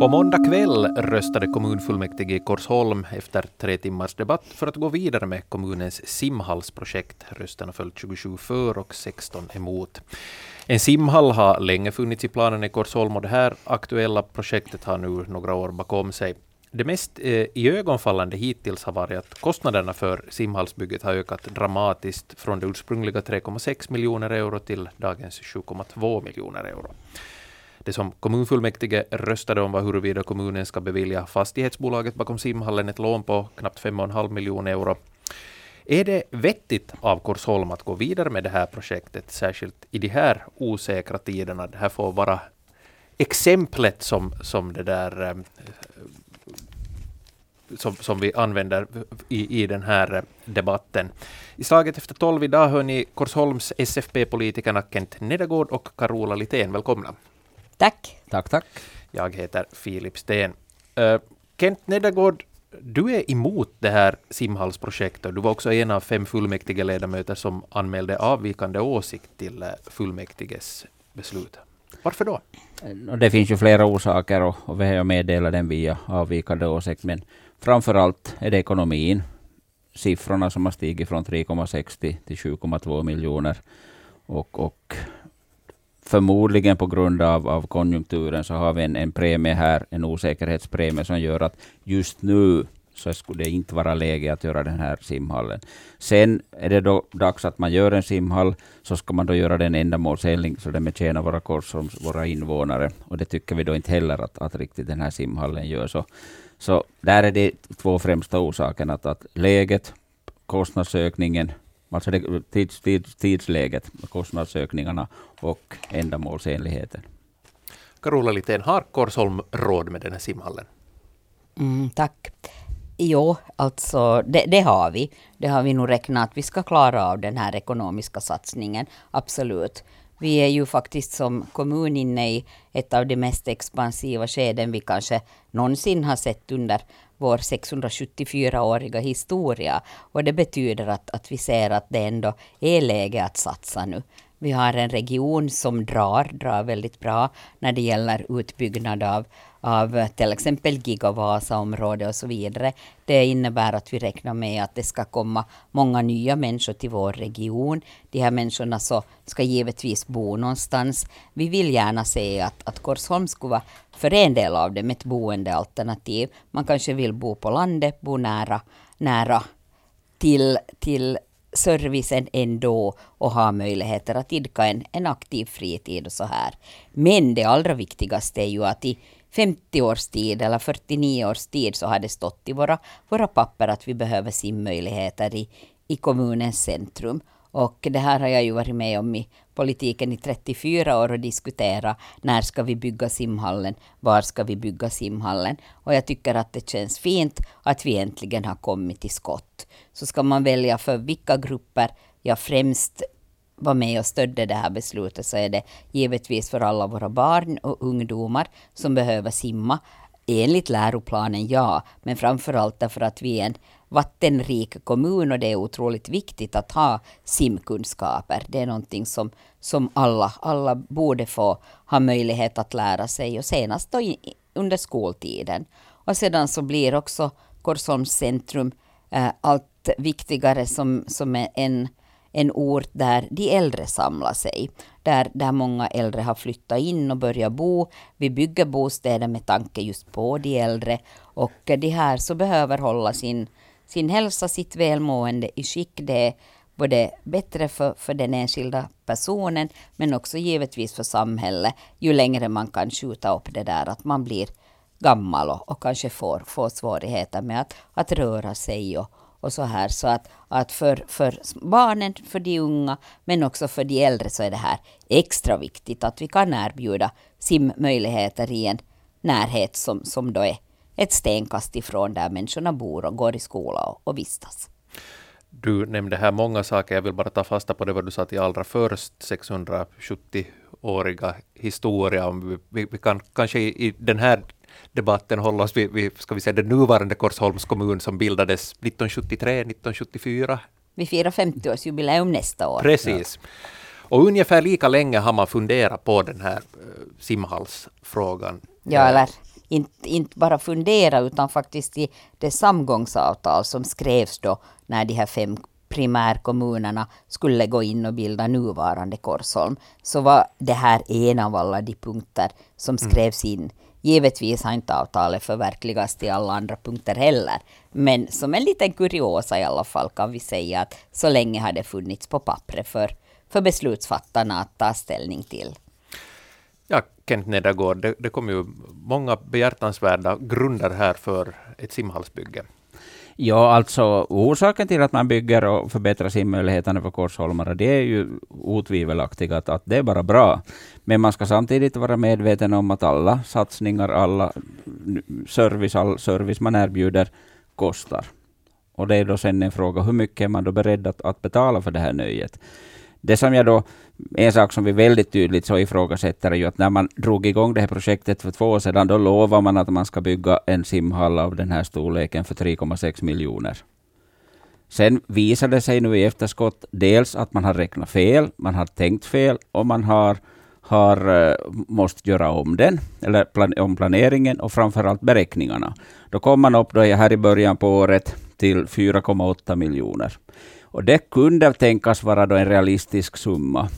På måndag kväll röstade kommunfullmäktige i Korsholm efter tre timmars debatt för att gå vidare med kommunens simhallsprojekt. Rösterna föll 27 för och 16 emot. En simhall har länge funnits i planen i Korsholm och det här aktuella projektet har nu några år bakom sig. Det mest eh, iögonfallande hittills har varit att kostnaderna för simhallsbygget har ökat dramatiskt från de ursprungliga 3,6 miljoner euro till dagens 7,2 miljoner euro. Det som kommunfullmäktige röstade om var huruvida kommunen ska bevilja fastighetsbolaget bakom simhallen ett lån på knappt 5,5 miljoner euro. Är det vettigt av Korsholm att gå vidare med det här projektet, särskilt i de här osäkra tiderna? Det här får vara exemplet som, som det där eh, som, som vi använder i, i den här debatten. I slaget efter tolv idag hör ni Korsholms SFP-politikerna Kent Nedergård och Carola Litén. Välkomna. Tack. Tack, tack. Jag heter Filip Sten. Uh, Kent Nedergård, du är emot det här simhallsprojektet. Du var också en av fem fullmäktige ledamöter som anmälde avvikande åsikt till uh, fullmäktiges beslut. Varför då? Det finns ju flera orsaker och, och vi har meddelat den via avvikande åsikt. Men framför allt är det ekonomin. Siffrorna som har stigit från 3,60 till 7,2 miljoner. Och, och förmodligen på grund av, av konjunkturen så har vi en, en premie här, en osäkerhetspremie som gör att just nu så skulle det inte vara läge att göra den här simhallen. Sen är det då dags att man gör en simhall, så ska man då göra den ändamålsenlig så den betjänar våra Korsholms, våra invånare. Och det tycker vi då inte heller att, att riktigt den här simhallen gör. Så, så där är det två främsta orsakerna, att, att läget, kostnadsökningen Alltså det, tids, tids, tidsläget, kostnadsökningarna och ändamålsenligheten. Carola Litén, har Korsholm råd med den här simhallen? Mm, tack. Jo, alltså det, det, har vi. Det har vi nog räknat att vi ska klara av den här ekonomiska satsningen. Absolut. Vi är ju faktiskt som kommun inne i ett av de mest expansiva skeden vi kanske någonsin har sett under vår 674-åriga historia. Och det betyder att, att vi ser att det ändå är läge att satsa nu. Vi har en region som drar, drar väldigt bra när det gäller utbyggnad av, av eh, till exempel Gigavasaområdet och så vidare. Det innebär att vi räknar med att det ska komma många nya människor till vår region. De här människorna så ska givetvis bo någonstans. Vi vill gärna se att, att Korsholm skulle vara för en del av dem ett boendealternativ. Man kanske vill bo på landet, bo nära, nära till, till servicen ändå och ha möjligheter att idka en, en aktiv fritid och så här. Men det allra viktigaste är ju att i 50 års tid eller 49 års tid så har det stått i våra, våra papper att vi behöver simmöjligheter i, i kommunens centrum. Och det här har jag ju varit med om i politiken i 34 år och diskutera när ska vi bygga simhallen, var ska vi bygga simhallen. Och jag tycker att det känns fint att vi äntligen har kommit till skott. Så ska man välja för vilka grupper jag främst var med och stödde det här beslutet så är det givetvis för alla våra barn och ungdomar som behöver simma. Enligt läroplanen, ja, men framför allt därför att vi är en vattenrik kommun och det är otroligt viktigt att ha simkunskaper. Det är någonting som, som alla, alla borde få ha möjlighet att lära sig och senast då i, under skoltiden. Och sedan så blir också Korsholms centrum eh, allt viktigare som, som en, en ort där de äldre samlar sig. Där, där många äldre har flyttat in och börjat bo. Vi bygger bostäder med tanke just på de äldre. Och de här så behöver hålla sin sin hälsa, sitt välmående i skick. Det är både bättre för, för den enskilda personen men också givetvis för samhället ju längre man kan skjuta upp det där att man blir gammal och, och kanske får, får svårigheter med att, att röra sig och, och så här. Så att, att för, för barnen, för de unga, men också för de äldre så är det här extra viktigt att vi kan erbjuda simmöjligheter i en närhet som, som då är ett stenkast ifrån där människorna bor och går i skola och, och vistas. Du nämnde här många saker, jag vill bara ta fasta på det vad du sa till allra först, 670-åriga historia. Vi, vi, kan kanske i, i, den här debatten hålla oss vid, vid ska vi säga, den nuvarande Korsholms kommun som bildades 1973, 1924. Vi firar 50-årsjubileum nästa år. Precis. Ja. Och ungefär lika länge har man funderat på den här uh, simhallsfrågan. Ja, eller inte, inte bara fundera utan faktiskt i det samgångsavtal som skrevs då när de här fem primärkommunerna skulle gå in och bilda nuvarande Korsholm, så var det här en av alla de punkter som mm. skrevs in. Givetvis har inte avtalet förverkligats till alla andra punkter heller, men som en liten kuriosa i alla fall kan vi säga att så länge har det funnits på pappret för, för beslutsfattarna att ta ställning till. Jag Kent Nedergård, det, det kom ju många behjärtansvärda grunder här för ett simhallsbygge. Ja, alltså orsaken till att man bygger och förbättrar simmöjligheterna för korsholmare, det är ju otvivelaktigt att, att det är bara bra. Men man ska samtidigt vara medveten om att alla satsningar, alla service, all service man erbjuder kostar. Och det är då sen en fråga, hur mycket är man då beredd att, att betala för det här nöjet? Det som jag då, en sak som vi väldigt tydligt så ifrågasätter är ju att när man drog igång det här projektet för två år sedan, då lovade man att man ska bygga en simhall av den här storleken för 3,6 miljoner. Sen visade det sig nu i efterskott dels att man har räknat fel, man har tänkt fel och man har, har eh, uh, måste göra om den, eller plan, om planeringen och framförallt beräkningarna. Då kom man upp då här i början på året till 4,8 miljoner. Och det kunde tänkas vara då en realistisk summa.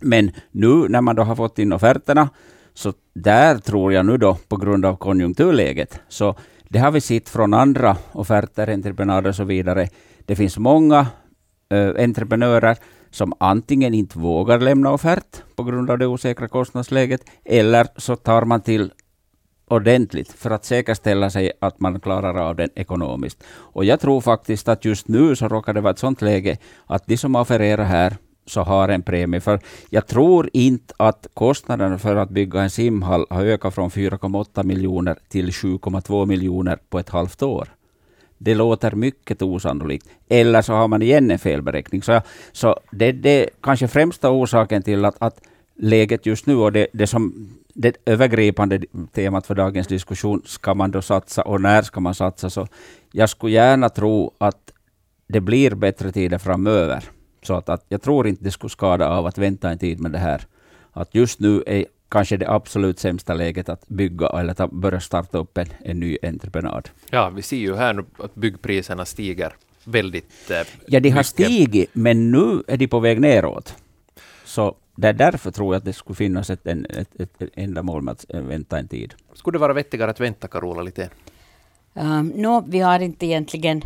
Men nu när man då har fått in offerterna, så där tror jag nu då på grund av konjunkturläget, så det har vi sett från andra offerter, entreprenader och så vidare. Det finns många eh, entreprenörer som antingen inte vågar lämna offert på grund av det osäkra kostnadsläget, eller så tar man till ordentligt för att säkerställa sig att man klarar av den ekonomiskt. Och jag tror faktiskt att just nu så råkar det vara ett sådant läge att de som offererar här så har en premie. För jag tror inte att kostnaden för att bygga en simhall har ökat från 4,8 miljoner till 7,2 miljoner på ett halvt år. Det låter mycket osannolikt. Eller så har man igen en felberäkning. Så, så det är kanske främsta orsaken till att, att läget just nu och det, det som det övergripande temat för dagens diskussion, ska man då satsa och när ska man satsa? Så jag skulle gärna tro att det blir bättre tider framöver. Så att, att jag tror inte det skulle skada av att vänta en tid med det här. Att just nu är kanske det absolut sämsta läget att bygga eller ta, börja starta upp en, en ny entreprenad. Ja, vi ser ju här nu att byggpriserna stiger väldigt eh, Ja, de har mycket. stigit, men nu är de på väg neråt. Så det är därför tror jag att det skulle finnas ett, ett, ett, ett ändamål med att vänta en tid. Skulle det vara vettigare att vänta, Carola, lite? Um, no, vi har inte egentligen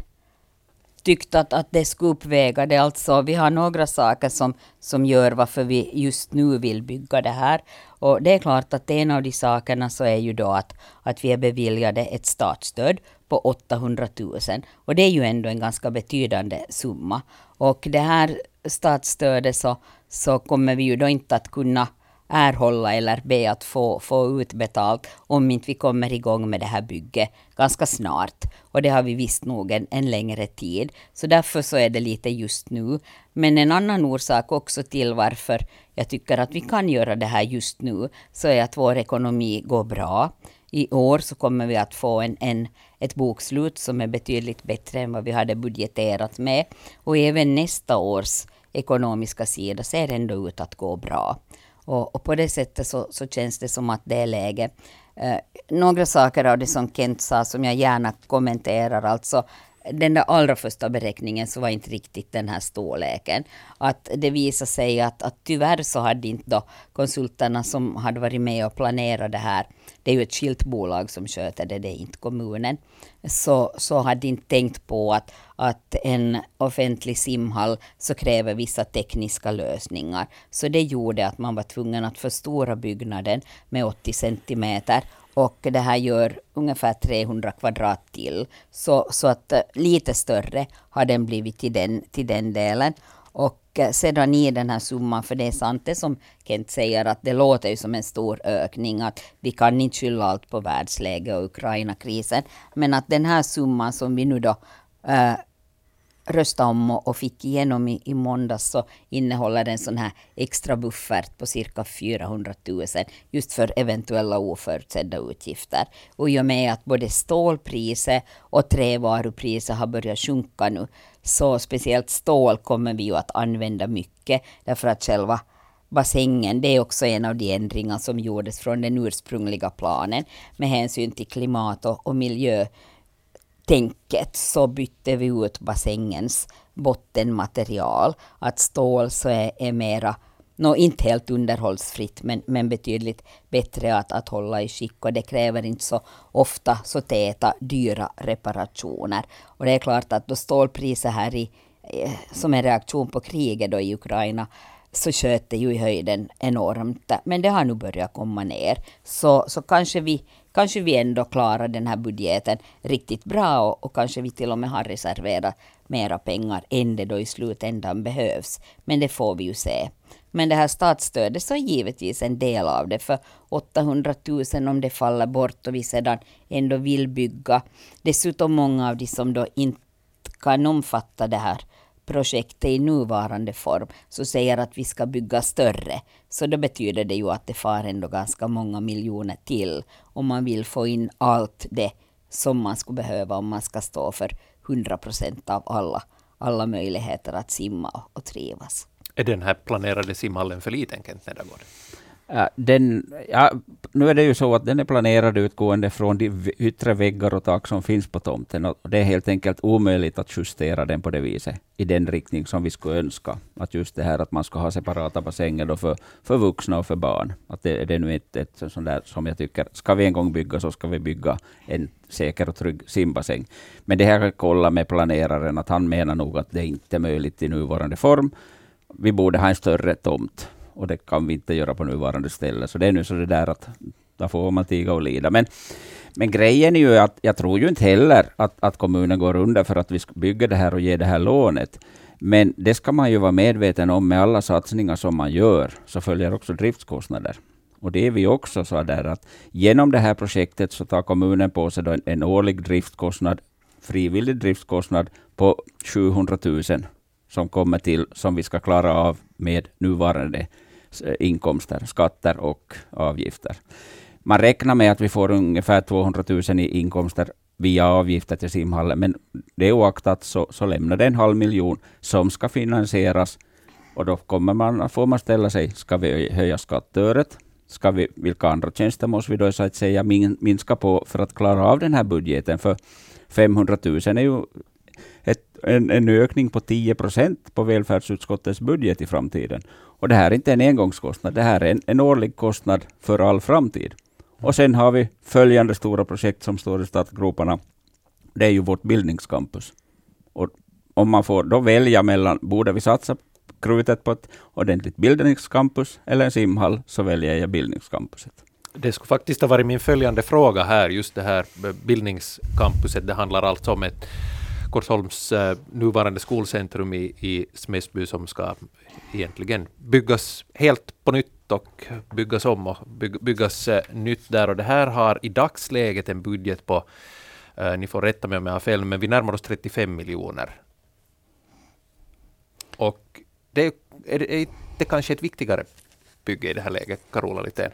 tyckt att, att det skulle uppväga det. Alltså, vi har några saker som, som gör varför vi just nu vill bygga det här. Och det är klart att en av de sakerna så är ju då att, att vi är beviljade ett statsstöd på 800 000. Och det är ju ändå en ganska betydande summa. Och det här statsstödet så, så kommer vi ju då inte att kunna erhålla eller be att få, få utbetalt om inte vi kommer igång med det här bygget ganska snart. Och det har vi visst nog en, en längre tid. Så därför så är det lite just nu. Men en annan orsak också till varför jag tycker att vi kan göra det här just nu, så är att vår ekonomi går bra. I år så kommer vi att få en, en, ett bokslut som är betydligt bättre än vad vi hade budgeterat med. Och även nästa års ekonomiska sida ser ändå ut att gå bra. Och, och på det sättet så, så, känns det som att det är läge. Eh, några saker av det som Kent sa som jag gärna kommenterar. Alltså den där allra första beräkningen så var inte riktigt den här storleken. Att det visade sig att, att tyvärr så hade inte då konsulterna som hade varit med och planerat det här, det är ju ett skilt bolag som sköter det, det är inte kommunen, så, så hade inte tänkt på att, att en offentlig simhall så kräver vissa tekniska lösningar. Så det gjorde att man var tvungen att förstora byggnaden med 80 centimeter och det här gör ungefär 300 kvadrat till. Så, så att eh, lite större har den blivit till den, till den delen. Och eh, sedan i den här summan, för det är sant det som Kent säger, att det låter ju som en stor ökning, att vi kan inte skylla allt på världsläget och Ukraina-krisen, men att den här summan som vi nu då äh, rösta om och, fick igenom i, i måndags så innehåller den sån här extra buffert på cirka 400 000 just för eventuella oförutsedda utgifter. Och i och med att både stålpriset och trävarupriset har börjat sjunka nu så speciellt stål kommer vi ju att använda mycket därför att själva bassängen, det är också en av de ändringar som gjordes från den ursprungliga planen med hänsyn till klimat och, och tänket så bytte vi ut bassängens bottenmaterial. Att stål så är, är mera no, inte helt underhållsfritt, men, men betydligt bättre att, att hålla i skick och det kräver inte så ofta så täta, dyra reparationer. Och det är klart att då stålpriset här i, eh, som en reaktion på kriget då i Ukraina så sköt det ju i höjden enormt. Men det har nu börjat komma ner. Så, så kanske, vi, kanske vi ändå klarar den här budgeten riktigt bra och, och kanske vi till och med har reserverat mera pengar än det då i slutändan behövs. Men det får vi ju se. Men det här statsstödet så är givetvis en del av det. För 800 000 om det faller bort och vi sedan ändå vill bygga. Dessutom många av de som då inte kan omfatta det här projektet i nuvarande form, så säger att vi ska bygga större. Så då betyder det ju att det far ändå ganska många miljoner till om man vill få in allt det som man skulle behöva om man ska stå för 100 procent av alla, alla möjligheter att simma och trivas. Är den här planerade simhallen för liten, Kent Nedergård? Äh, den, ja, nu är det ju så att den är planerad utgående från de yttre väggar och tak som finns på tomten. Och det är helt enkelt omöjligt att justera den på det viset, i den riktning som vi skulle önska. Att just det här att man ska ha separata bassänger då för, för vuxna och för barn. Att det, det är nu inte ett sånt där som jag tycker, ska vi en gång bygga så ska vi bygga en säker och trygg simbassäng. Men det här jag kolla med planeraren, att han menar nog att det inte är möjligt i nuvarande form. Vi borde ha en större tomt och det kan vi inte göra på nuvarande ställe. Så det är nu så det där att då får man tiga och lida. Men, men grejen är ju att jag tror ju inte heller att, att kommunen går under för att vi bygger det här och ger det här lånet. Men det ska man ju vara medveten om med alla satsningar som man gör, så följer också driftskostnader. Och det är vi också så där att genom det här projektet så tar kommunen på sig en, en årlig driftkostnad, frivillig driftkostnad på 700 000 som kommer till, som vi ska klara av med nuvarande inkomster, skatter och avgifter. Man räknar med att vi får ungefär 200 000 i inkomster via avgifter till simhallen, men det oaktat så, så lämnar det en halv miljon som ska finansieras. Och då kommer man, får man ställa sig, ska vi höja skattöret? Ska vi, vilka andra tjänster måste vi då så att säga minska på för att klara av den här budgeten? För 500 000 är ju ett, en, en ökning på 10 procent på välfärdsutskottets budget i framtiden. Och det här är inte en engångskostnad, det här är en, en årlig kostnad för all framtid. Och sen har vi följande stora projekt som står i startgroparna. Det är ju vårt bildningscampus. Och om man får då välja mellan, borde vi satsa krutet på ett ordentligt bildningscampus eller en simhall, så väljer jag bildningscampuset. Det skulle faktiskt ha varit min följande fråga här, just det här bildningscampuset. Det handlar alltså om ett Korsholms eh, nuvarande skolcentrum i, i Smedsby som ska egentligen byggas helt på nytt och byggas om och byg, byggas eh, nytt där. Och det här har i dagsläget en budget på, eh, ni får rätta mig om jag har fel, men vi närmar oss 35 miljoner. Och det är, är, är det kanske ett viktigare bygge i det här läget, Carola Litén?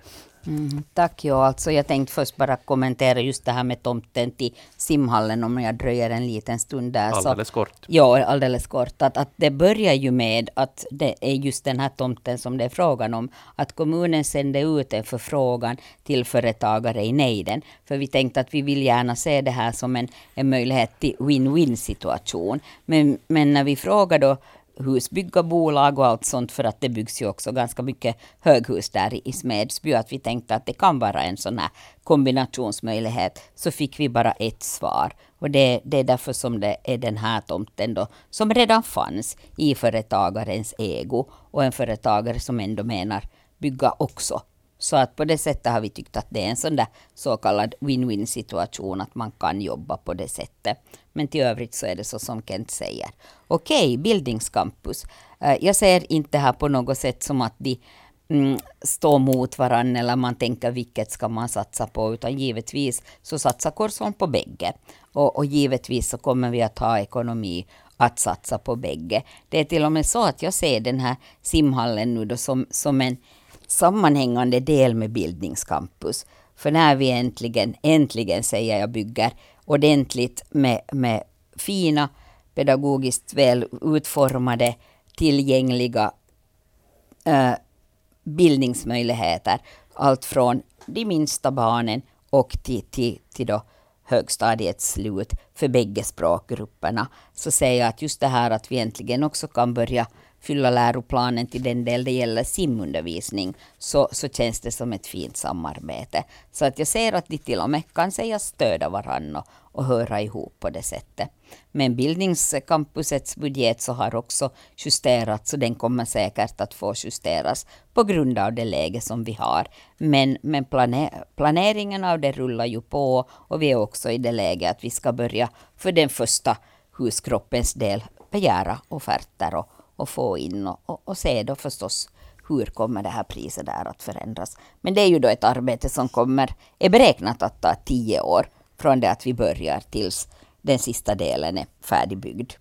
Mm, tack. Ja, alltså jag tänkte först bara kommentera just det här med tomten till simhallen om jag dröjer en liten stund där. Alldeles kort. Ja, alldeles kort. Att, att det börjar ju med att det är just den här tomten som det är frågan om. Att kommunen sände ut en förfrågan till företagare i nejden. För vi tänkte att vi vill gärna se det här som en, en möjlighet till win-win situation. Men, men när vi frågade då husbyggarbolag och allt sånt för att det byggs ju också ganska mycket höghus där i Smedsby. Att vi tänkte att det kan vara en sån här kombinationsmöjlighet. Så fick vi bara ett svar. Och det, det är därför som det är den här tomten då, som redan fanns i företagarens ego. Och en företagare som ändå menar bygga också så att på det sättet har vi tyckt att det är en sån där så kallad win-win situation, att man kan jobba på det sättet. Men till övrigt så är det så som Kent säger. Okej, okay, bildningscampus. Eh, jag ser inte här på något sätt som att de mm, står mot varandra eller man tänker vilket ska man satsa på, utan givetvis så satsar Korsholm på bägge. Och, och givetvis så kommer vi att ha ekonomi att satsa på bägge. Det är till och med så att jag ser den här simhallen nu då som, som en sammanhängande del med bildningscampus. För när vi äntligen, äntligen säger jag, bygger ordentligt med, med fina, pedagogiskt väl utformade, tillgängliga, eh, bildningsmöjligheter. Allt från de minsta barnen och till, till, till då högstadiets slut för bägge språkgrupperna. Så säger jag att just det här att vi äntligen också kan börja fylla läroplanen till den del det gäller simundervisning, så, så känns det som ett fint samarbete. Så att jag ser att de till och med kan säga stödja varandra och, och höra ihop på det sättet. Men bildningscampusets budget så har också justerats och den kommer säkert att få justeras på grund av det läge som vi har. Men, men planer, planeringen av det rullar ju på och vi är också i det läget att vi ska börja för den första huskroppens del begära offerter och, och få in och, och, och se då förstås hur kommer det här priset där att förändras. Men det är ju då ett arbete som kommer, är beräknat att ta tio år från det att vi börjar tills den sista delen är färdigbyggd.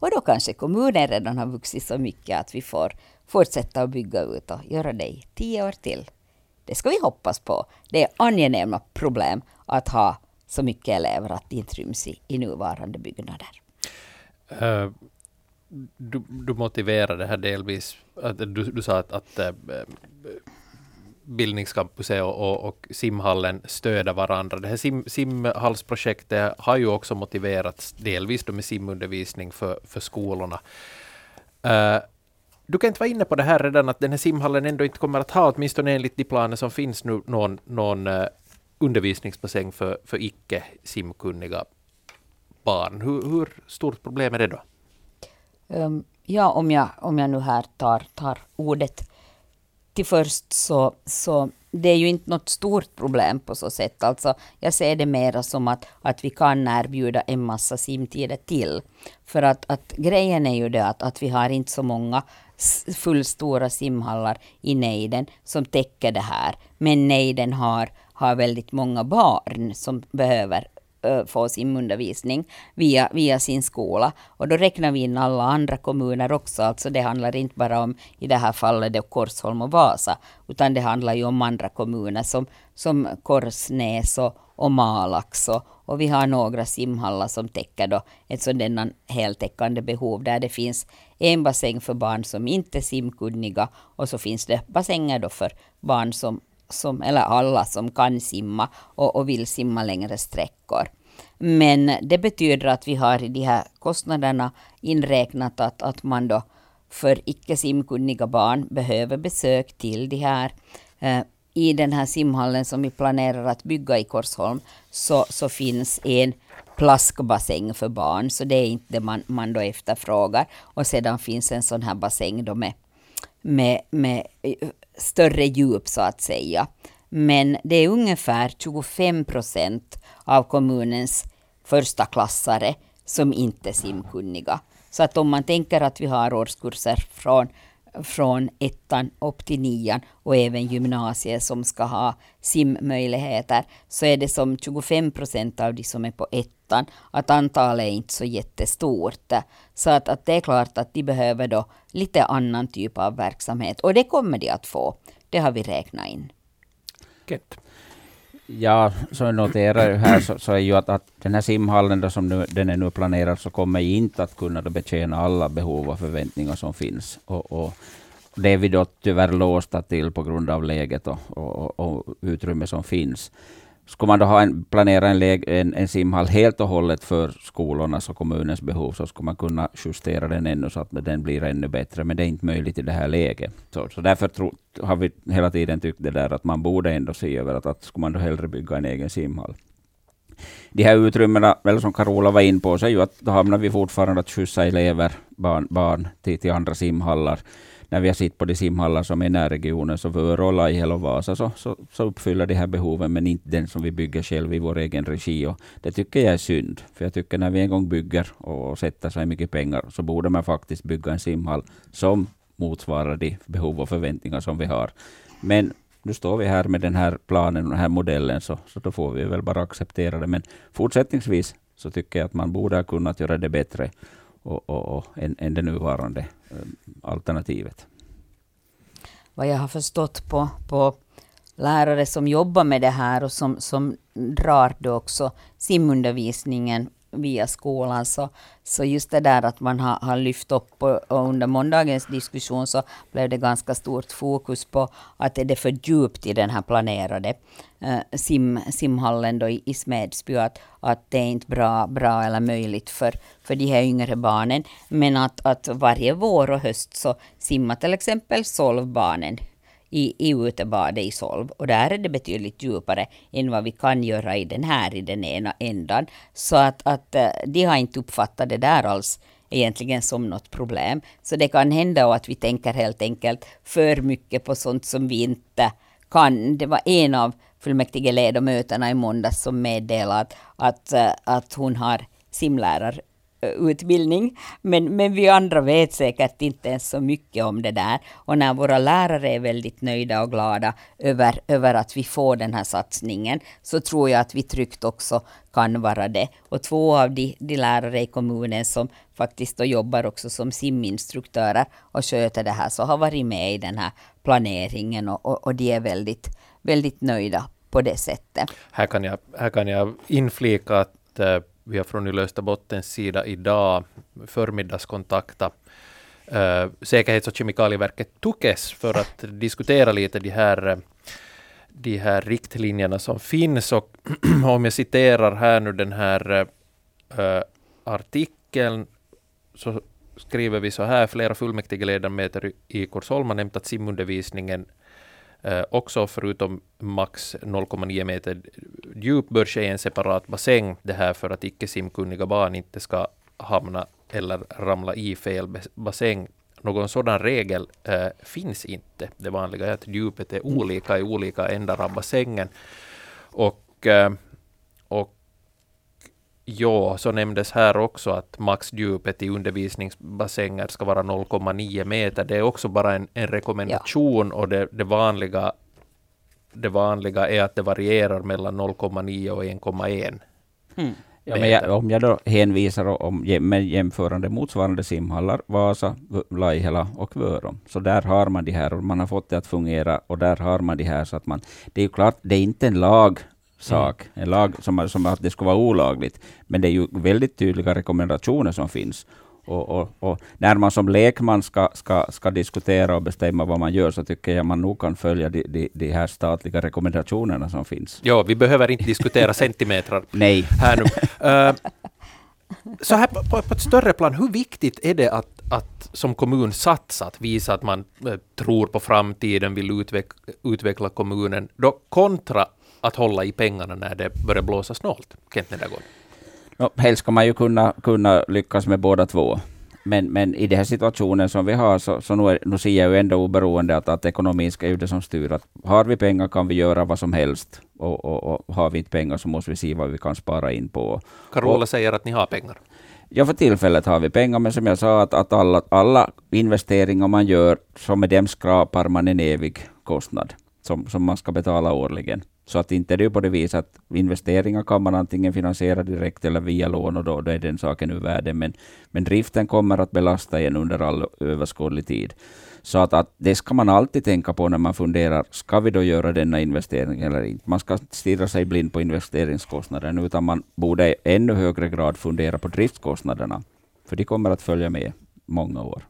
Och då kanske kommunen redan har vuxit så mycket att vi får fortsätta att bygga ut och göra det i tio år till. Det ska vi hoppas på. Det är angenäma problem att ha så mycket elever att de inte ryms i, i nuvarande byggnader. Uh, du, du motiverar det här delvis, att du, du sa att, att eh, äh, bildningscampuset och, och, och, simhallen stöder varandra. Det här sim, simhallsprojektet har ju också motiverats delvis då med simundervisning för, för skolorna. Uh, du kan inte vara inne på det här redan, att den här simhallen ändå inte kommer att ha, åtminstone enligt de planer som finns nu, någon, någon uh, undervisningsbassäng för, för icke simkunniga barn. Hur, hur stort problem är det då? Um, ja, om jag, om jag nu här tar, tar ordet till först så, så det är ju inte något stort problem på så sätt. Alltså, jag ser det mera som att, att vi kan erbjuda en massa simtider till. För att, att grejen är ju det att, att vi har inte så många fullstora simhallar i nejden som täcker det här. Men nejden har, har väldigt många barn som behöver Eh, få simundervisning via, via sin skola. Och då räknar vi in alla andra kommuner också. Alltså det handlar inte bara om, i det här fallet, det Korsholm och Vasa, utan det handlar ju om andra kommuner som, som Korsnäs och, och Malax. Och, och vi har några simhallar som täcker då ett sådant heltäckande behov där det finns en bassäng för barn som inte är simkunniga och så finns det bassänger då för barn som som, eller alla som kan simma och, och vill simma längre sträckor. Men det betyder att vi har i de här kostnaderna inräknat att, att man då för icke simkunniga barn behöver besök till de här eh, i den här simhallen som vi planerar att bygga i Korsholm så, så finns en plaskbassäng för barn, så det är inte det man, man då efterfrågar. Och sedan finns en sån här bassäng då med, med, med större djup så att säga. Men det är ungefär 25 procent av kommunens första klassare som inte är simkunniga. Så att om man tänker att vi har årskurser från, från ettan upp till nian och även gymnasiet som ska ha simmöjligheter, så är det som 25 procent av de som är på ettan, att antalet är inte så jättestort. Så att, att det är klart att de behöver då lite annan typ av verksamhet och det kommer de att få. Det har vi räknat in. Kent. Ja, som jag noterar här så, så, är ju att, att den här simhallen då, som nu, den är nu planerad så kommer inte att kunna då betjäna alla behov och förväntningar som finns. Och, och det är vi då tyvärr låsta till på grund av läget och, och, och utrymme som finns. Skulle man då ha en, planera en, en, en simhall helt och hållet för skolornas och kommunens behov, så skulle man kunna justera den ännu så att den blir ännu bättre. Men det är inte möjligt i det här läget. Så, så därför tro, har vi hela tiden tyckt det där att man borde ändå se över att, att skulle man då hellre bygga en egen simhall. De här utrymmena, eller som Carola var in på, så är ju att då hamnar vi fortfarande att skjutsa elever, barn, barn till, till andra simhallar när vi har sett på de simhallar som är i närregionen, så för Örå, Laihel och Vasa, så, så, så, uppfyller de här behoven, men inte den som vi bygger själv i vår egen regi. Och det tycker jag är synd, för jag tycker när vi en gång bygger och sätter så mycket pengar, så borde man faktiskt bygga en simhall som motsvarar de behov och förväntningar som vi har. Men nu står vi här med den här planen och den här modellen, så, så då får vi väl bara acceptera det. Men fortsättningsvis så tycker jag att man borde ha kunnat göra det bättre och, och, och än, än det nuvarande eh, alternativet. Vad jag har förstått på, på lärare som jobbar med det här och som, som drar då också simundervisningen via skolan. Så, så just det där att man har, har lyft upp och, och under måndagens diskussion så blev det ganska stort fokus på att är det för djupt i den här planerade eh, sim, simhallen då i, i Smedsby. Att, att det är inte bra, bra eller möjligt för, för de här yngre barnen. Men att, att varje vår och höst så simmar till exempel solvbarnen i, i utebadet i Solv. Och där är det betydligt djupare än vad vi kan göra i den här, i den ena ändan. Så att, att eh, de har inte uppfattat det där alls egentligen som något problem. Så det kan hända att vi tänker helt enkelt för mycket på sånt som vi inte kan. Det var en av fullmäktigeledamöterna i måndags som meddelade att, att, eh, att hon har simlärare Eh, utbildning. Men, men vi andra vet säkert inte ens så mycket om det där. Och när våra lärare är väldigt nöjda och glada över, över att vi får den här satsningen, så tror jag att vi tryggt också kan vara det. Och två av de, de lärare i kommunen som faktiskt då jobbar också som siminstruktörer och sköter det här, så har varit med i den här planeringen och, och, och de är väldigt, väldigt nöjda på det sättet. Här kan jag, här kan jag inflika att eh, vi har från Österbottens sida idag förmiddags kontaktat eh, Säkerhets och kemikalieverket Tukes för att diskutera lite de här, eh, de här riktlinjerna som finns. Och om jag citerar här nu den här eh, eh, artikeln så skriver vi så här. Flera fullmäktigeledamöter i Korsholm har nämnt att simundervisningen Eh, också förutom max 0,9 meter djup bör ske i en separat bassäng. Det här för att icke simkunniga barn inte ska hamna eller ramla i fel bassäng. Någon sådan regel eh, finns inte. Det vanliga är att djupet är olika i olika ändar av bassängen. Och, eh, Ja, så nämndes här också att maxdjupet i undervisningsbassänger ska vara 0,9 meter. Det är också bara en, en rekommendation ja. och det, det, vanliga, det vanliga är att det varierar mellan 0,9 och 1,1. Mm. Ja, jag, om jag då hänvisar om, med jämförande motsvarande simhallar, Vasa, Laihela och Vörum, så där har man de här och man har fått det att fungera och där har man de här så att man, det är ju klart, det är inte en lag sak, mm. en lag som, som att det skulle vara olagligt. Men det är ju väldigt tydliga rekommendationer som finns. Och, och, och, när man som lekman ska, ska, ska diskutera och bestämma vad man gör, så tycker jag man nog kan följa de, de, de här statliga rekommendationerna som finns. Ja, vi behöver inte diskutera centimeter Nej. här nu. Uh, så här på, på, på, ett större plan, hur viktigt är det att, att som kommun satsa, att visa att man uh, tror på framtiden, vill utveck, utveckla kommunen, då kontra att hålla i pengarna när det börjar blåsa snålt? Kent Nedergård. No, helst ska man ju kunna, kunna lyckas med båda två. Men, men i den här situationen som vi har, så, så nu, är, nu ser jag ju ändå oberoende att, att ekonomin ska ju det som styr. Att har vi pengar kan vi göra vad som helst. Och, och, och har vi inte pengar så måste vi se vad vi kan spara in på. Carola och, säger att ni har pengar. Ja, för tillfället har vi pengar, men som jag sa, att, att alla, alla investeringar man gör, så med dem skrapar man en evig kostnad som, som man ska betala årligen. Så att inte det är på det viset att investeringar kan man antingen finansiera direkt eller via lån och då, då är den saken ur världen. Men, men driften kommer att belasta en under all överskådlig tid. Så att, att det ska man alltid tänka på när man funderar, ska vi då göra denna investering eller inte? Man ska stirra sig blind på investeringskostnaden, utan man borde i ännu högre grad fundera på driftskostnaderna, för de kommer att följa med många år.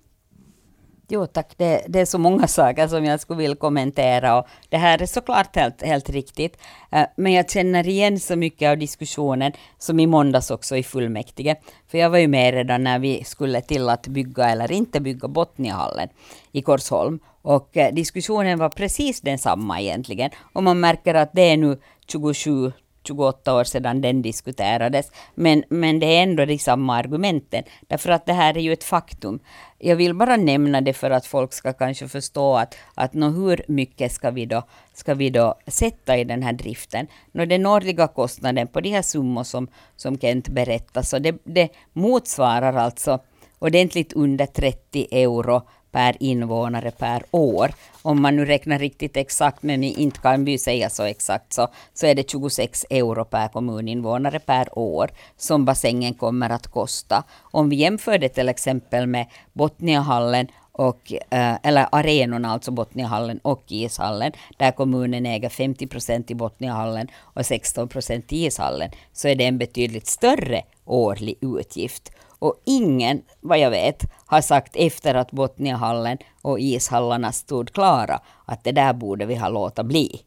Jo tack, det, det, är så många saker som jag skulle vilja kommentera och det här är såklart helt, helt riktigt. Eh, men jag känner igen så mycket av diskussionen som i måndags också i fullmäktige. För jag var ju med redan när vi skulle till att bygga eller inte bygga Botniahallen i Korsholm. Och eh, diskussionen var precis densamma egentligen. Och man märker att det är nu 27 28 år sedan den diskuterades. Men, men det är ändå de samma argumenten. Därför att det här är ju ett faktum. Jag vill bara nämna det för att folk ska kanske förstå att, att nå hur mycket ska vi, då, ska vi då sätta i den här driften. Nå, den årliga kostnaden på de här summor som, som Kent berättar, så det, det motsvarar alltså ordentligt under 30 euro per invånare per år. Om man nu räknar riktigt exakt, men inte kan vi säga så exakt, så, så är det 26 euro per kommuninvånare per år som bassängen kommer att kosta. Om vi jämför det till exempel med Botniahallen och, eh, eller arenorna, alltså Botniahallen och ishallen, där kommunen äger 50 procent i Botniahallen och 16 procent i ishallen, så är det en betydligt större årlig utgift. Och ingen, vad jag vet, har sagt efter att Botniahallen och ishallarna stod klara att det där borde vi ha låtit bli.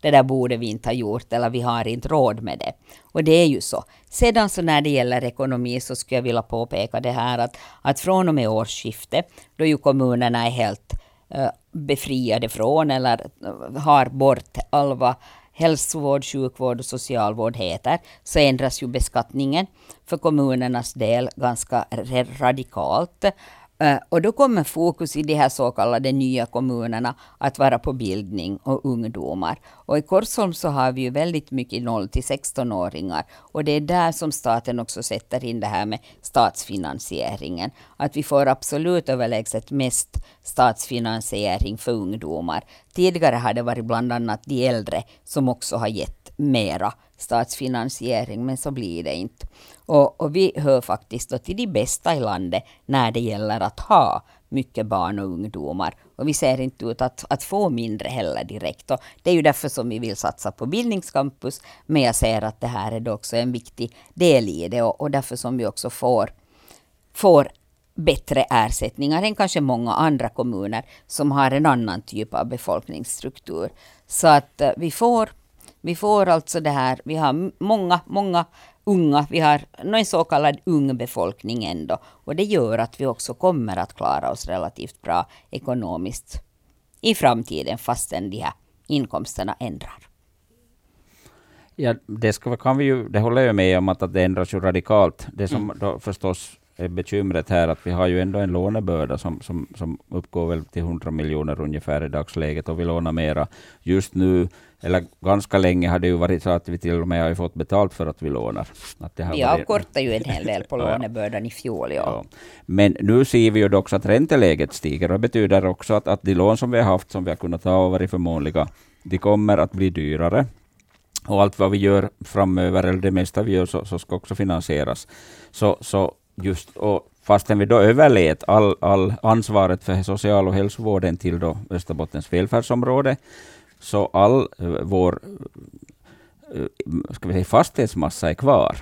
Det där borde vi inte ha gjort eller vi har inte råd med det. Och det är ju så. Sedan så när det gäller ekonomi så skulle jag vilja påpeka det här att, att från och med årsskiftet, då ju kommunerna är helt uh, befriade från eller har bort alva hälsovård, sjukvård och socialvård heter, så ändras ju beskattningen för kommunernas del ganska radikalt. Och då kommer fokus i de här så kallade nya kommunerna att vara på bildning och ungdomar. Och i Korsholm så har vi ju väldigt mycket 0 till 16-åringar. Och det är där som staten också sätter in det här med statsfinansieringen. Att vi får absolut överlägset mest statsfinansiering för ungdomar. Tidigare har det varit bland annat de äldre som också har gett mera statsfinansiering, men så blir det inte. Och, och vi hör faktiskt till de bästa i landet när det gäller att ha mycket barn och ungdomar. Och vi ser inte ut att, att få mindre heller direkt. Och det är ju därför som vi vill satsa på bildningscampus. Men jag ser att det här är då också en viktig del i det och, och därför som vi också får, får bättre ersättningar än kanske många andra kommuner som har en annan typ av befolkningsstruktur. Så att eh, vi får vi får alltså det här, vi har många, många unga, vi har en så kallad ung befolkning ändå. Och det gör att vi också kommer att klara oss relativt bra ekonomiskt i framtiden fastän de här inkomsterna ändrar. Ja, det ska, kan vi ju, det håller jag med om att, att det ändras ju radikalt. Det som mm. då förstås är bekymret här att vi har ju ändå en lånebörda som, som, som uppgår väl till 100 miljoner ungefär i dagsläget och vi lånar mera. Just nu eller ganska länge har det ju varit så att vi till och med har fått betalt för att vi lånar. Att det har vi avkortade ju en hel del på lånebördan i fjol. Ja. ja. Men nu ser vi ju också att ränteläget stiger och det betyder också att, att de lån som vi har haft, som vi har kunnat ta och varit förmånliga, de kommer att bli dyrare. Och allt vad vi gör framöver, eller det mesta vi gör, så, så ska också finansieras. Så, så just, och fastän vi då överlät all, all ansvaret för social och hälsovården till då Österbottens välfärdsområde, så all eh, vår eh, ska vi säga, fastighetsmassa är kvar.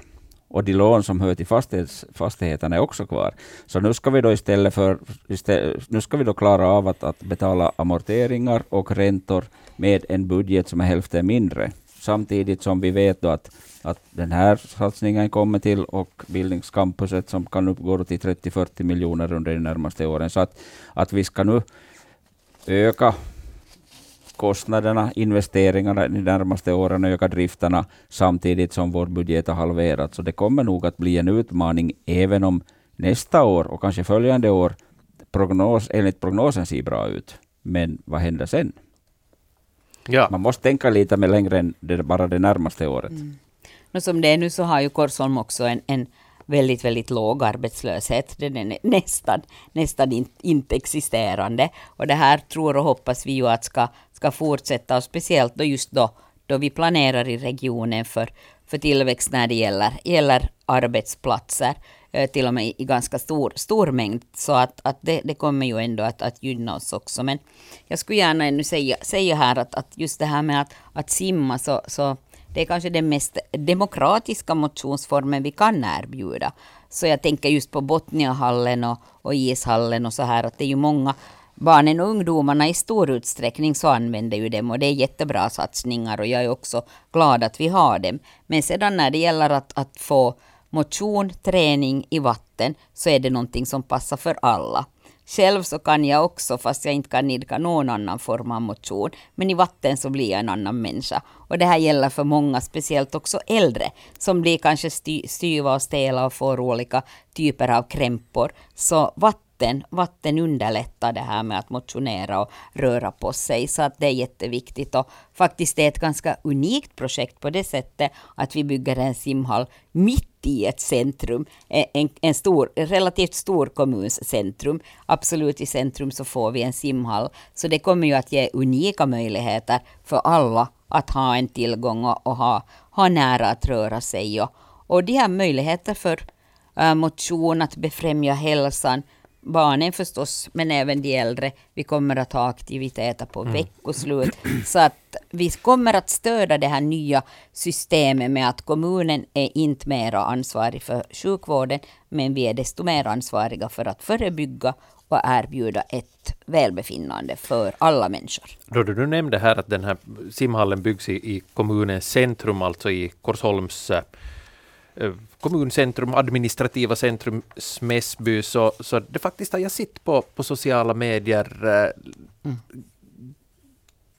Och de lån som hör till fastighets, fastigheterna är också kvar. Så nu ska vi då istället för istället, nu ska vi då klara av att, att betala amorteringar och räntor med en budget som är hälften mindre. Samtidigt som vi vet då att, att den här satsningen kommer till och bildningscampuset som kan uppgå till 30-40 miljoner under de närmaste åren. Så att, att vi ska nu öka kostnaderna, investeringarna de närmaste åren och öka drifterna samtidigt som vår budget har halverats. Så det kommer nog att bli en utmaning även om nästa år och kanske följande år prognos, enligt prognosen ser bra ut. Men vad händer sen? Ja. Man måste tänka lite mer längre än det, bara det närmaste året. Mm som det är nu så har ju Korsholm också en, en väldigt, väldigt låg arbetslöshet. Den är nästan, nästan in, inte existerande. Och det här tror och hoppas vi ju att ska, ska fortsätta, och speciellt då just då, då vi planerar i regionen för, för tillväxt när det gäller, gäller arbetsplatser, eh, till och med i ganska stor, stor mängd. Så att, att det, det kommer ju ändå att, att gynna oss också. Men jag skulle gärna ännu säga, säga här att, att just det här med att, att simma så, så det är kanske den mest demokratiska motionsformen vi kan erbjuda. Så jag tänker just på Botniahallen och, och ishallen och så här att det är ju många barnen och ungdomarna i stor utsträckning så använder ju dem och det är jättebra satsningar och jag är också glad att vi har dem. Men sedan när det gäller att, att få motion, träning i vatten så är det någonting som passar för alla. Själv så kan jag också, fast jag inte kan idka någon annan form av motion, men i vatten så blir jag en annan människa. Och det här gäller för många, speciellt också äldre, som blir kanske styva och stela och får olika typer av krämpor. Så vatten vatten, underlättar det här med att motionera och röra på sig. Så att det är jätteviktigt. Och faktiskt är ett ganska unikt projekt på det sättet att vi bygger en simhall mitt i ett centrum, eh, en, en stor, relativt stor kommuns centrum. Absolut i centrum så får vi en simhall. Så det kommer ju att ge unika möjligheter för alla att ha en tillgång och, och ha, ha nära att röra sig. Och, och de här möjligheter för äh, motion, att befrämja hälsan, barnen förstås, men även de äldre. Vi kommer att ha aktiviteter på mm. veckoslut. Så att vi kommer att stödja det här nya systemet med att kommunen är inte mera ansvarig för sjukvården, men vi är desto mer ansvariga för att förebygga och erbjuda ett välbefinnande för alla människor. Då du nämnde här att den här simhallen byggs i, i kommunens centrum, alltså i Korsholms eh, kommuncentrum, administrativa centrum Smäsby, så, så det faktiskt har jag sett på, på sociala medier eh, mm.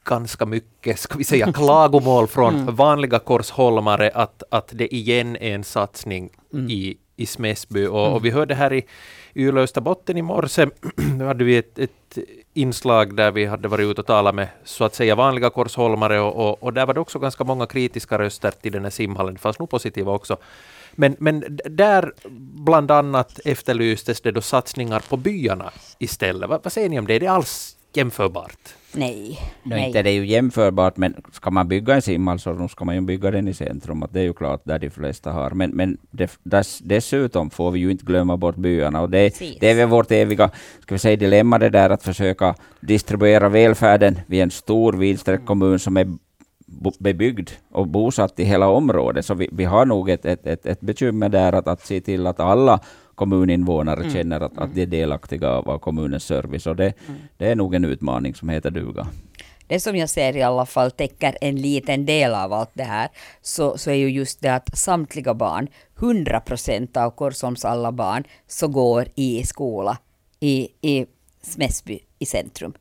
ganska mycket, ska vi säga, klagomål från mm. vanliga korsholmare att, att det igen är en satsning mm. i, i Smäsby. Och, och, mm. vi hörde här i Yle Österbotten i morse, hade vi ett, ett, inslag där vi hade varit ute och talat med så att säga vanliga korsholmare och, och, och där var det också ganska många kritiska röster till den här simhallen. Det fanns nog positiva också. Men, men där bland annat efterlystes det då satsningar på byarna istället. Vad, vad säger ni om det? Är det alls jämförbart? Nej. No, nej. Inte det är ju jämförbart, men ska man bygga en simhall så ska man ju bygga den i centrum. Att det är ju klart där de flesta har. Men, men det, dess, dessutom får vi ju inte glömma bort byarna. Och det, det är väl vårt eviga ska vi säga, dilemma det där att försöka distribuera välfärden vid en stor vidsträckt kommun som är bebyggd och bosatt i hela området. Så vi, vi har nog ett, ett, ett, ett bekymmer där att, att se till att alla kommuninvånare mm. känner att, att de är delaktiga av kommunens service. Och det, mm. det är nog en utmaning som heter duga. Det som jag ser i alla fall täcker en liten del av allt det här, så, så är ju just det att samtliga barn, 100 procent av Korsholms alla barn, så går i skola i, i Smäsby i centrum.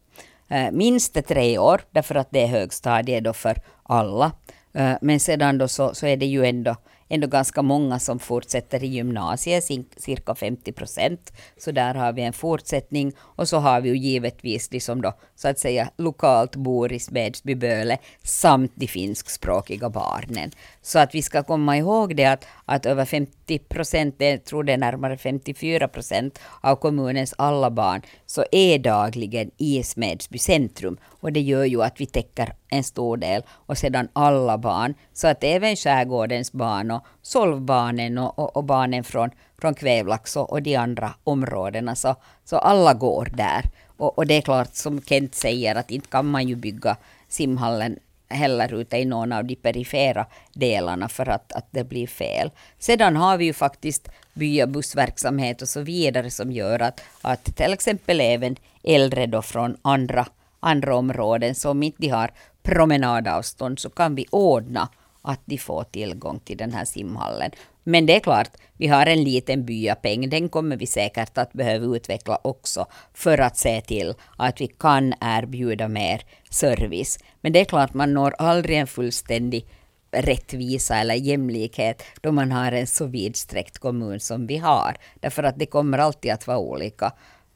Uh, minst tre år, därför att det är högstadiet då för alla. Uh, men sedan då så, så är det ju ändå ändå ganska många som fortsätter i gymnasiet, cirka 50 procent. Så där har vi en fortsättning. Och så har vi ju givetvis de som då så att säga lokalt bor i Smedsbyböle samt de finskspråkiga barnen. Så att vi ska komma ihåg det att, att över 50 50 procent, jag tror det är närmare 54 procent av kommunens alla barn, så är dagligen i Smedsby centrum. Och det gör ju att vi täcker en stor del. Och sedan alla barn, så att även skärgårdens barn och Solvbarnen och, och, och, barnen från, från Kvävlax och, och de andra områdena, så, så alla går där. Och, och det är klart, som Kent säger, att inte kan man ju bygga simhallen heller ute i någon av de perifera delarna för att, att det blir fel. Sedan har vi ju faktiskt byabussverksamhet och så vidare som gör att, att till exempel även äldre då från andra, andra områden som inte har promenadavstånd så kan vi ordna att de får tillgång till den här simhallen. Men det är klart, vi har en liten byapeng. Den kommer vi säkert att behöva utveckla också för att se till att vi kan erbjuda mer service. Men det är klart, man når aldrig en fullständig rättvisa eller jämlikhet då man har en så vidsträckt kommun som vi har. Därför att det kommer alltid att vara olika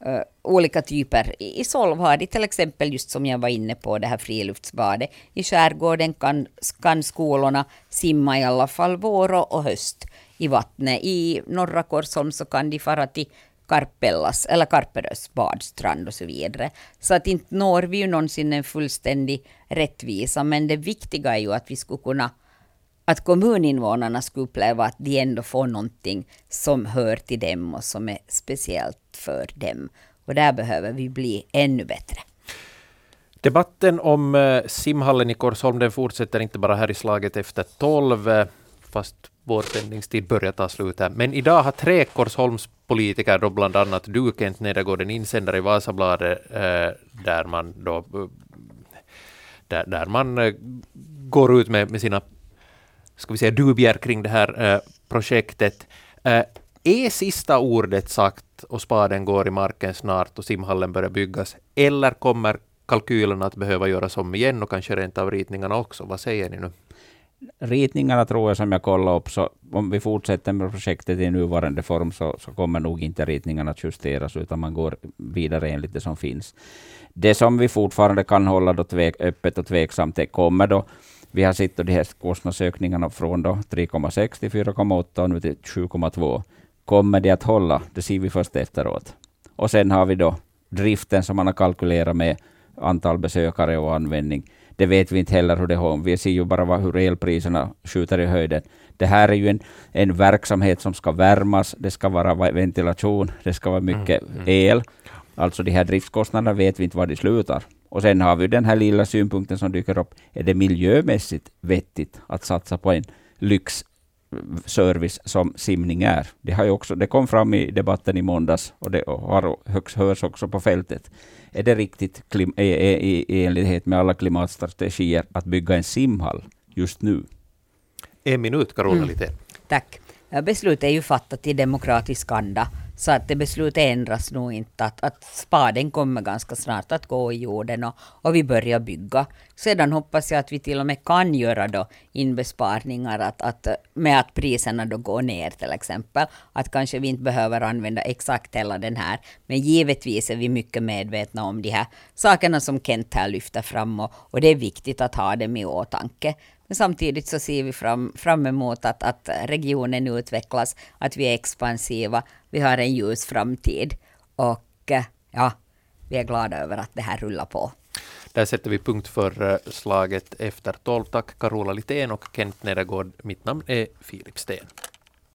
uh, olika typer. I Solv har de till exempel, just som jag var inne på, det här friluftsbadet. I skärgården kan, kan skolorna simma i alla fall vår och höst i vattnet. I norra Korsholm så kan de fara till Karpellas eller Karperös badstrand och så vidare. Så att inte når vi ju någonsin en fullständig rättvisa, men det viktiga är ju att vi skulle kunna att kommuninvånarna skulle uppleva att de ändå får någonting som hör till dem och som är speciellt för dem. Och där behöver vi bli ännu bättre. Debatten om eh, simhallen i Korsholm den fortsätter inte bara här i slaget efter tolv, eh, fast vår sändningstid börjar ta slut här. Men idag har tre Korsholmspolitiker då bland annat du Kent Nedergård, en insändare i Vasabladet, eh, där man då eh, där, där man går ut med, med sina ska vi säga, dubier kring det här eh, projektet. Eh, är sista ordet sagt och spaden går i marken snart och simhallen börjar byggas, eller kommer kalkylerna att behöva göras om igen och kanske rent av ritningarna också? Vad säger ni nu? Ritningarna tror jag som jag kollade upp, så om vi fortsätter med projektet i nuvarande form så, så kommer nog inte ritningarna att justeras, utan man går vidare enligt det som finns. Det som vi fortfarande kan hålla då tvek, öppet och tveksamt det kommer då vi har sett de här kostnadsökningarna från 3,6 till 4,8 och nu till 7,2. Kommer det att hålla? Det ser vi först efteråt. Och sen har vi då driften som man har kalkylerat med, antal besökare och användning. det vet vi inte heller hur det är. Vi ser ju bara hur elpriserna skjuter i höjden. Det här är ju en, en verksamhet som ska värmas, det ska vara ventilation, det ska vara mycket mm. mm. el. Alltså de här driftskostnaderna vet vi inte var de slutar. Och sen har vi den här lilla synpunkten som dyker upp. Är det miljömässigt vettigt att satsa på en lyxservice som simning är? Det, har ju också, det kom fram i debatten i måndags och det har högst hörs också på fältet. Är det riktigt klim, i, i, i enlighet med alla klimatstrategier att bygga en simhall just nu? En minut, Carola mm. Tack. Beslutet är ju fattat i demokratisk anda så att det beslutet ändras nog inte. Att, att spaden kommer ganska snart att gå i jorden och, och vi börjar bygga. Sedan hoppas jag att vi till och med kan göra då inbesparningar att, att, med att priserna då går ner till exempel. Att kanske vi inte behöver använda exakt hela den här. Men givetvis är vi mycket medvetna om de här sakerna som Kent här lyfter fram och, och det är viktigt att ha dem i åtanke. Men samtidigt så ser vi fram, fram emot att, att regionen utvecklas, att vi är expansiva, vi har en ljus framtid och eh, ja, vi är glada över att det här rullar på. Där sätter vi punkt för eh, slaget efter tolv. Tack Carola Litén och Kent Nedergård. Mitt namn är Filip Sten.